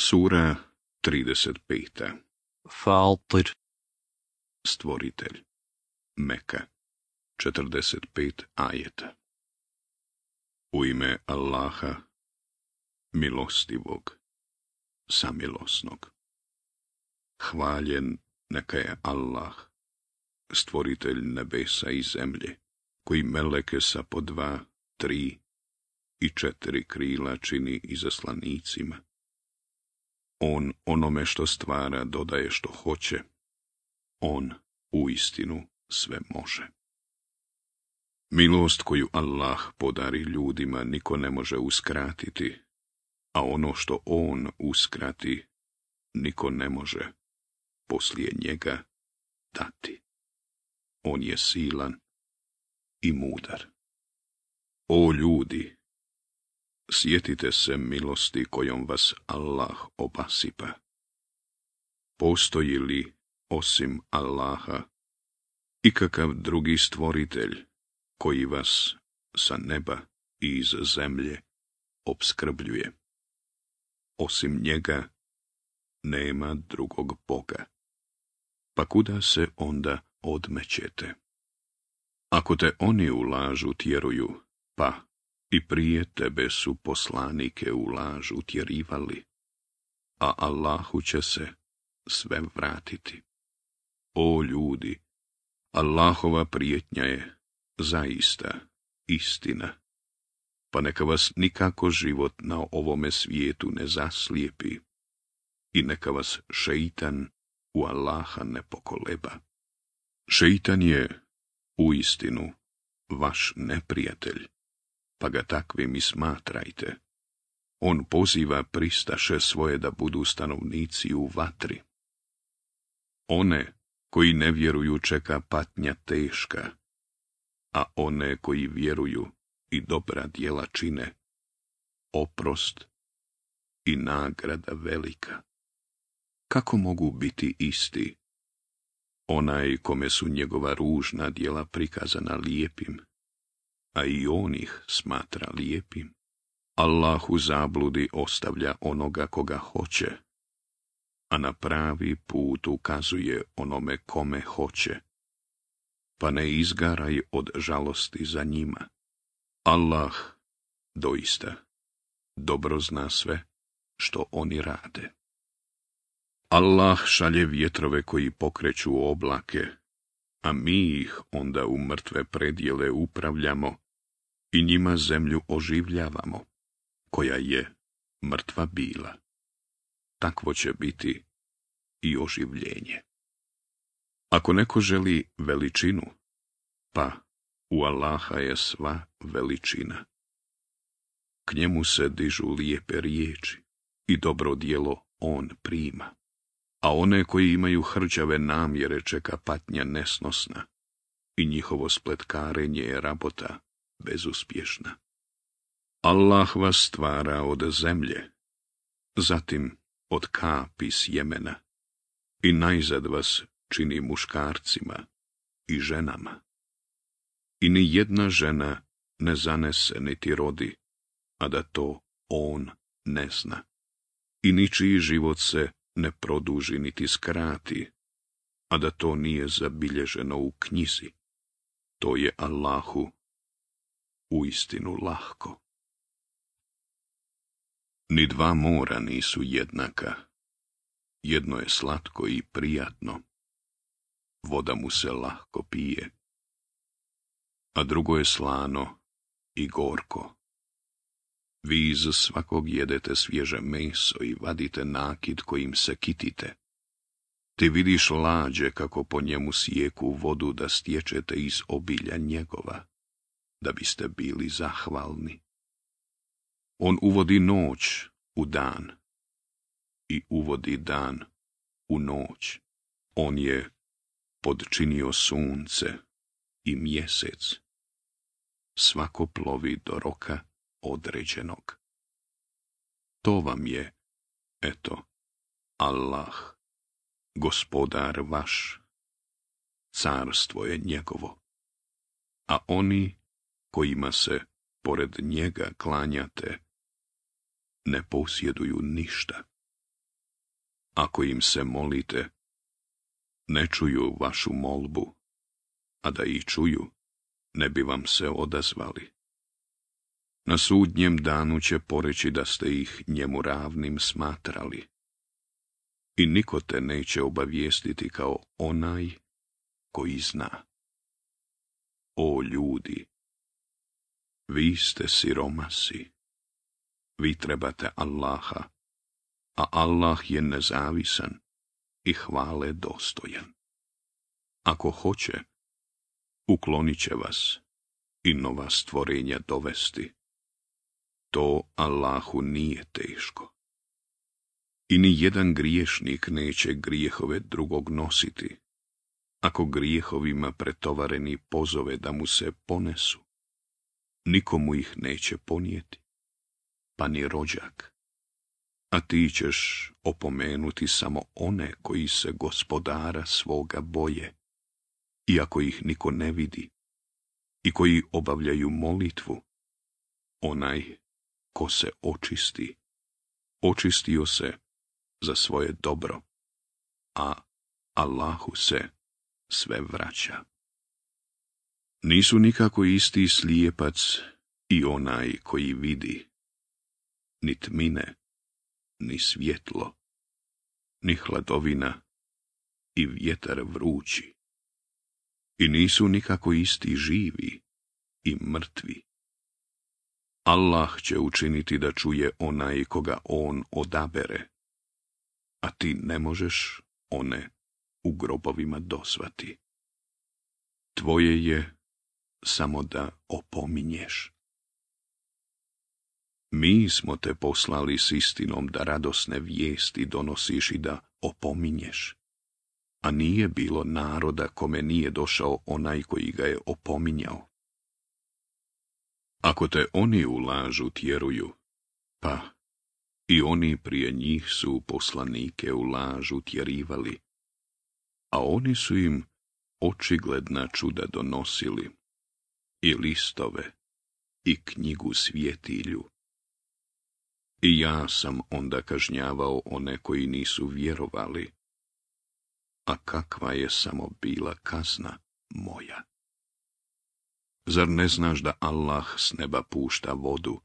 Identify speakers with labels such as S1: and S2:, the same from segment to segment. S1: Sura 35. Fatir Stvoritelj Meka 45 ajeta U ime Allaha Milostivog Samilosnog Hvaljen neka je Allah Stvoritelj nebesa i zemlje Koji meleke sa po dva, tri i četiri krila čini slanicima. On onome što stvara dodaje što hoće. On u istinu sve može. Milost koju Allah podari ljudima niko ne može uskratiti, a ono što On uskrati, niko ne može poslije njega dati. On je silan i mudar. O ljudi, sjetite se milosti kojom vas Allah obasipa. Postoji li, osim Allaha, ikakav drugi stvoritelj koji vas sa neba i iz zemlje obskrbljuje? Osim njega nema drugog Boga. Pa kuda se onda odmećete? Ako te oni ulažu tjeruju, pa i prije tebe su poslanike u laž utjerivali, a Allahu će se sve vratiti. O ljudi, Allahova prijetnja je zaista istina, pa neka vas nikako život na ovome svijetu ne zaslijepi i neka vas šeitan u Allaha ne pokoleba. Šeitan je u istinu vaš neprijatelj pa ga takvim i smatrajte. On poziva pristaše svoje da budu stanovnici u vatri. One koji ne vjeruju čeka patnja teška, a one koji vjeruju i dobra djela čine, oprost i nagrada velika. Kako mogu biti isti? Onaj kome su njegova ružna djela prikazana lijepim, a i on ih smatra lijepim. Allah u zabludi ostavlja onoga koga hoće, a na pravi put ukazuje onome kome hoće, pa ne izgaraj od žalosti za njima. Allah doista dobro zna sve što oni rade. Allah šalje vjetrove koji pokreću oblake, a mi ih onda u mrtve predjele upravljamo i njima zemlju oživljavamo, koja je mrtva bila. Takvo će biti i oživljenje. Ako neko želi veličinu, pa u Allaha je sva veličina. K njemu se dižu lijepe riječi i dobro djelo on prima a one koji imaju hrđave namjere čeka patnja nesnosna i njihovo spletkarenje je rabota bezuspješna. Allah vas stvara od zemlje, zatim od kapi sjemena i najzad vas čini muškarcima i ženama. I ni jedna žena ne zanese niti rodi, a da to on ne zna. I ničiji život se ne produži niti skrati, a da to nije zabilježeno u knjizi. To je Allahu uistinu lahko. Ni dva mora nisu jednaka. Jedno je slatko i prijatno. Voda mu se lahko pije. A drugo je slano i gorko. Vi iz svakog jedete svježe meso i vadite nakid kojim se kitite. Ti vidiš lađe kako po njemu sjeku vodu da stječete iz obilja njegova, da biste bili zahvalni. On uvodi noć u dan i uvodi dan u noć. On je podčinio sunce i mjesec. Svako plovi do roka određenog. To vam je, eto, Allah, gospodar vaš. Carstvo je njegovo. A oni kojima se pored njega klanjate, ne posjeduju ništa. Ako im se molite, ne čuju vašu molbu, a da i čuju, ne bi vam se odazvali. Na sudnjem danu će poreći da ste ih njemu ravnim smatrali. I niko te neće obavijestiti kao onaj koji zna. O ljudi, vi ste siromasi, vi trebate Allaha, a Allah je nezavisan i hvale dostojan. Ako hoće, uklonit će vas i nova stvorenja dovesti to Allahu nije teško. I ni jedan griješnik neće grijehove drugog nositi, ako grijehovima pretovareni pozove da mu se ponesu. Nikomu ih neće ponijeti, pa ni rođak. A ti ćeš opomenuti samo one koji se gospodara svoga boje, iako ih niko ne vidi, i koji obavljaju molitvu, onaj ko se očisti, očistio se za svoje dobro, a Allahu se sve vraća. Nisu nikako isti slijepac i onaj koji vidi, ni tmine, ni svjetlo, ni hladovina i vjetar vrući. I nisu nikako isti živi i mrtvi Allah će učiniti da čuje onaj koga on odabere, a ti ne možeš one u grobovima dosvati. Tvoje je samo da opominješ. Mi smo te poslali s istinom da radosne vijesti donosiš i da opominješ. A nije bilo naroda kome nije došao onaj koji ga je opominjao. Ako te oni u lažu tjeruju, pa i oni prije njih su poslanike u lažu tjerivali, a oni su im očigledna čuda donosili, i listove, i knjigu svjetilju. I ja sam onda kažnjavao one koji nisu vjerovali, a kakva je samo bila kazna moja. Zar ne znaš da Allah s neba pušta vodu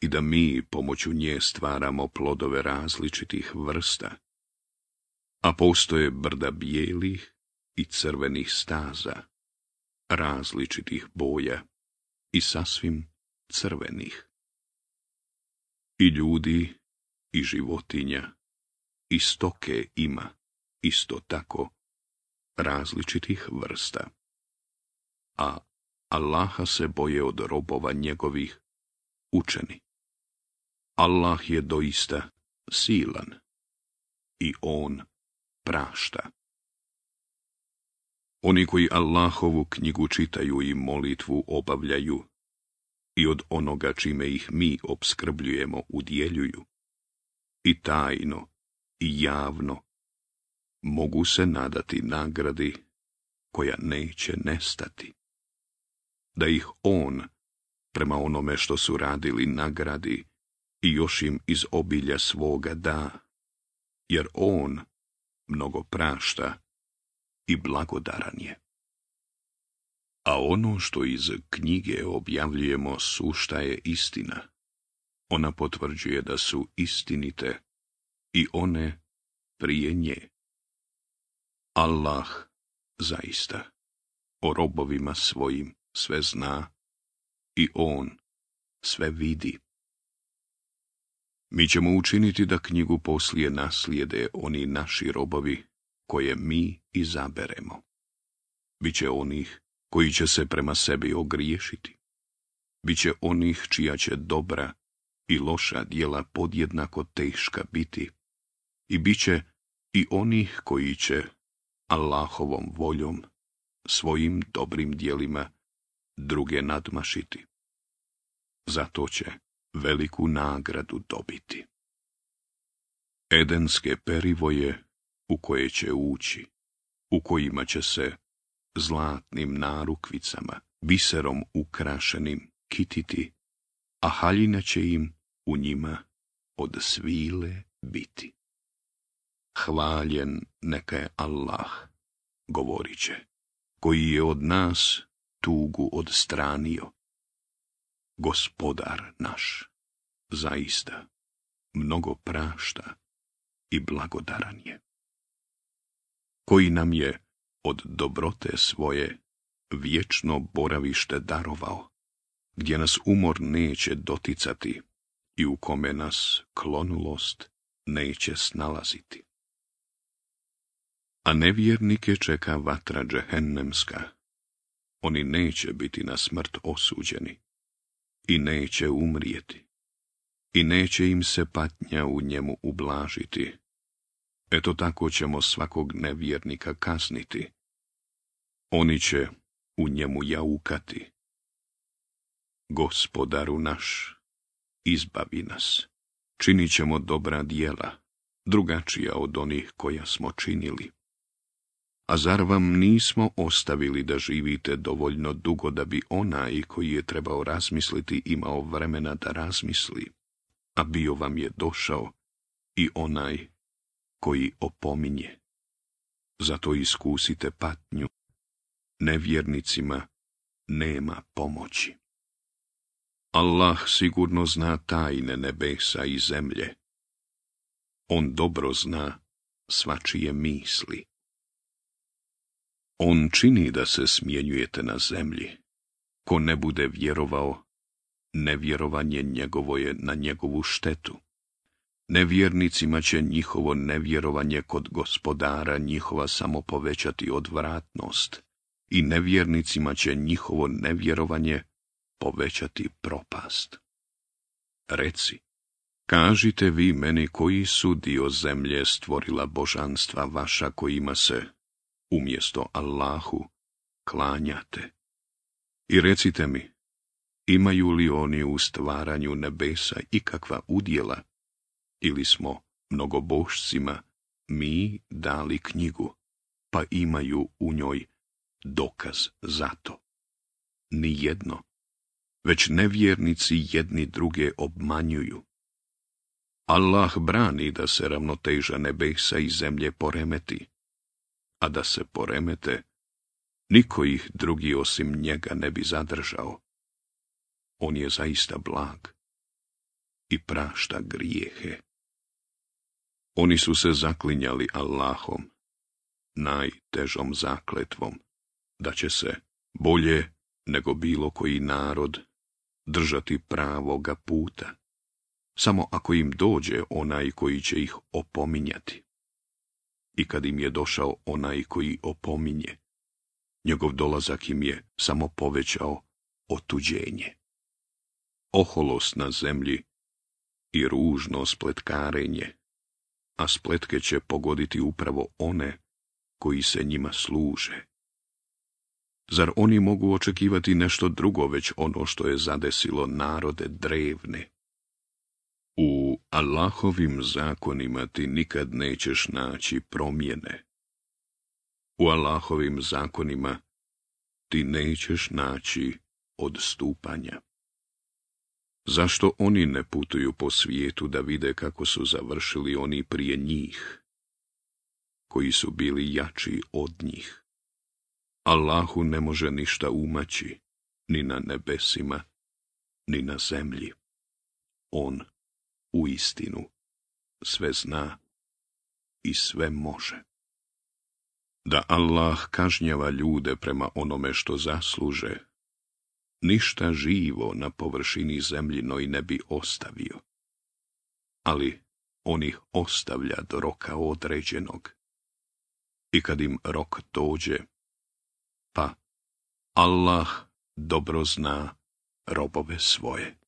S1: i da mi pomoću nje stvaramo plodove različitih vrsta? A postoje brda bijelih i crvenih staza, različitih boja i sasvim crvenih. I ljudi, i životinja, i stoke ima, isto tako, različitih vrsta. A Allaha se boje od robova njegovih učeni. Allah je doista silan i on prašta. Oni koji Allahovu knjigu čitaju i molitvu obavljaju i od onoga čime ih mi obskrbljujemo udjeljuju i tajno i javno mogu se nadati nagradi koja neće nestati da ih on, prema onome što su radili, nagradi i još im iz obilja svoga da, jer on mnogo prašta i blagodaran je. A ono što iz knjige objavljujemo sušta je istina. Ona potvrđuje da su istinite i one prije nje. Allah zaista o robovima svojim sve zna i on sve vidi. Mi ćemo učiniti da knjigu poslije naslijede oni naši robovi koje mi izaberemo. Biće onih koji će se prema sebi ogriješiti. Biće onih čija će dobra i loša dijela podjednako teška biti. I biće i onih koji će Allahovom voljom, svojim dobrim dijelima druge nadmašiti. Zato će veliku nagradu dobiti. Edenske perivoje u koje će ući, u kojima će se zlatnim narukvicama, biserom ukrašenim, kititi, a haljina će im u njima od svile biti. Hvaljen neka je Allah, govorit će, koji je od nas tugu odstranio. Gospodar naš, zaista, mnogo prašta i blagodaran je. Koji nam je od dobrote svoje vječno boravište darovao, gdje nas umor neće doticati i u kome nas klonulost neće snalaziti. A nevjernike čeka vatra džehennemska, oni neće biti na smrt osuđeni i neće umrijeti i neće im se patnja u njemu ublažiti. Eto tako ćemo svakog nevjernika kasniti. Oni će u njemu jaukati. Gospodaru naš, izbavi nas. Činit ćemo dobra dijela, drugačija od onih koja smo činili a zar vam nismo ostavili da živite dovoljno dugo da bi onaj koji je trebao razmisliti imao vremena da razmisli, a bio vam je došao i onaj koji opominje. Zato iskusite patnju, nevjernicima nema pomoći. Allah sigurno zna tajne nebesa i zemlje. On dobro zna svačije misli. On čini da se smjenjujete na zemlji. Ko ne bude vjerovao, nevjerovanje njegovo je na njegovu štetu. Nevjernicima će njihovo nevjerovanje kod gospodara njihova samo povećati odvratnost i nevjernicima će njihovo nevjerovanje povećati propast. Reci, kažite vi meni koji su dio zemlje stvorila božanstva vaša kojima se umjesto Allahu klanjate. I recite mi, imaju li oni u stvaranju nebesa ikakva udjela, ili smo mnogobošcima mi dali knjigu, pa imaju u njoj dokaz za to? Nijedno, već nevjernici jedni druge obmanjuju. Allah brani da se ravnoteža nebesa i zemlje poremeti, a da se poremete, niko ih drugi osim njega ne bi zadržao. On je zaista blag i prašta grijehe. Oni su se zaklinjali Allahom, najtežom zakletvom, da će se bolje nego bilo koji narod držati pravoga puta, samo ako im dođe onaj koji će ih opominjati i kad im je došao onaj koji opominje. Njegov dolazak im je samo povećao otuđenje. Oholost na zemlji i ružno spletkarenje, a spletke će pogoditi upravo one koji se njima služe. Zar oni mogu očekivati nešto drugo već ono što je zadesilo narode drevne? U Allahovim zakonima ti nikad nećeš naći promjene. U Allahovim zakonima ti nećeš naći odstupanja. Zašto oni ne putuju po svijetu da vide kako su završili oni prije njih, koji su bili jači od njih? Allahu ne može ništa umaći, ni na nebesima, ni na zemlji. On u istinu sve zna i sve može. Da Allah kažnjava ljude prema onome što zasluže, ništa živo na površini zemljinoj ne bi ostavio. Ali on ih ostavlja do roka određenog. I kad im rok dođe, pa Allah dobro zna robove svoje.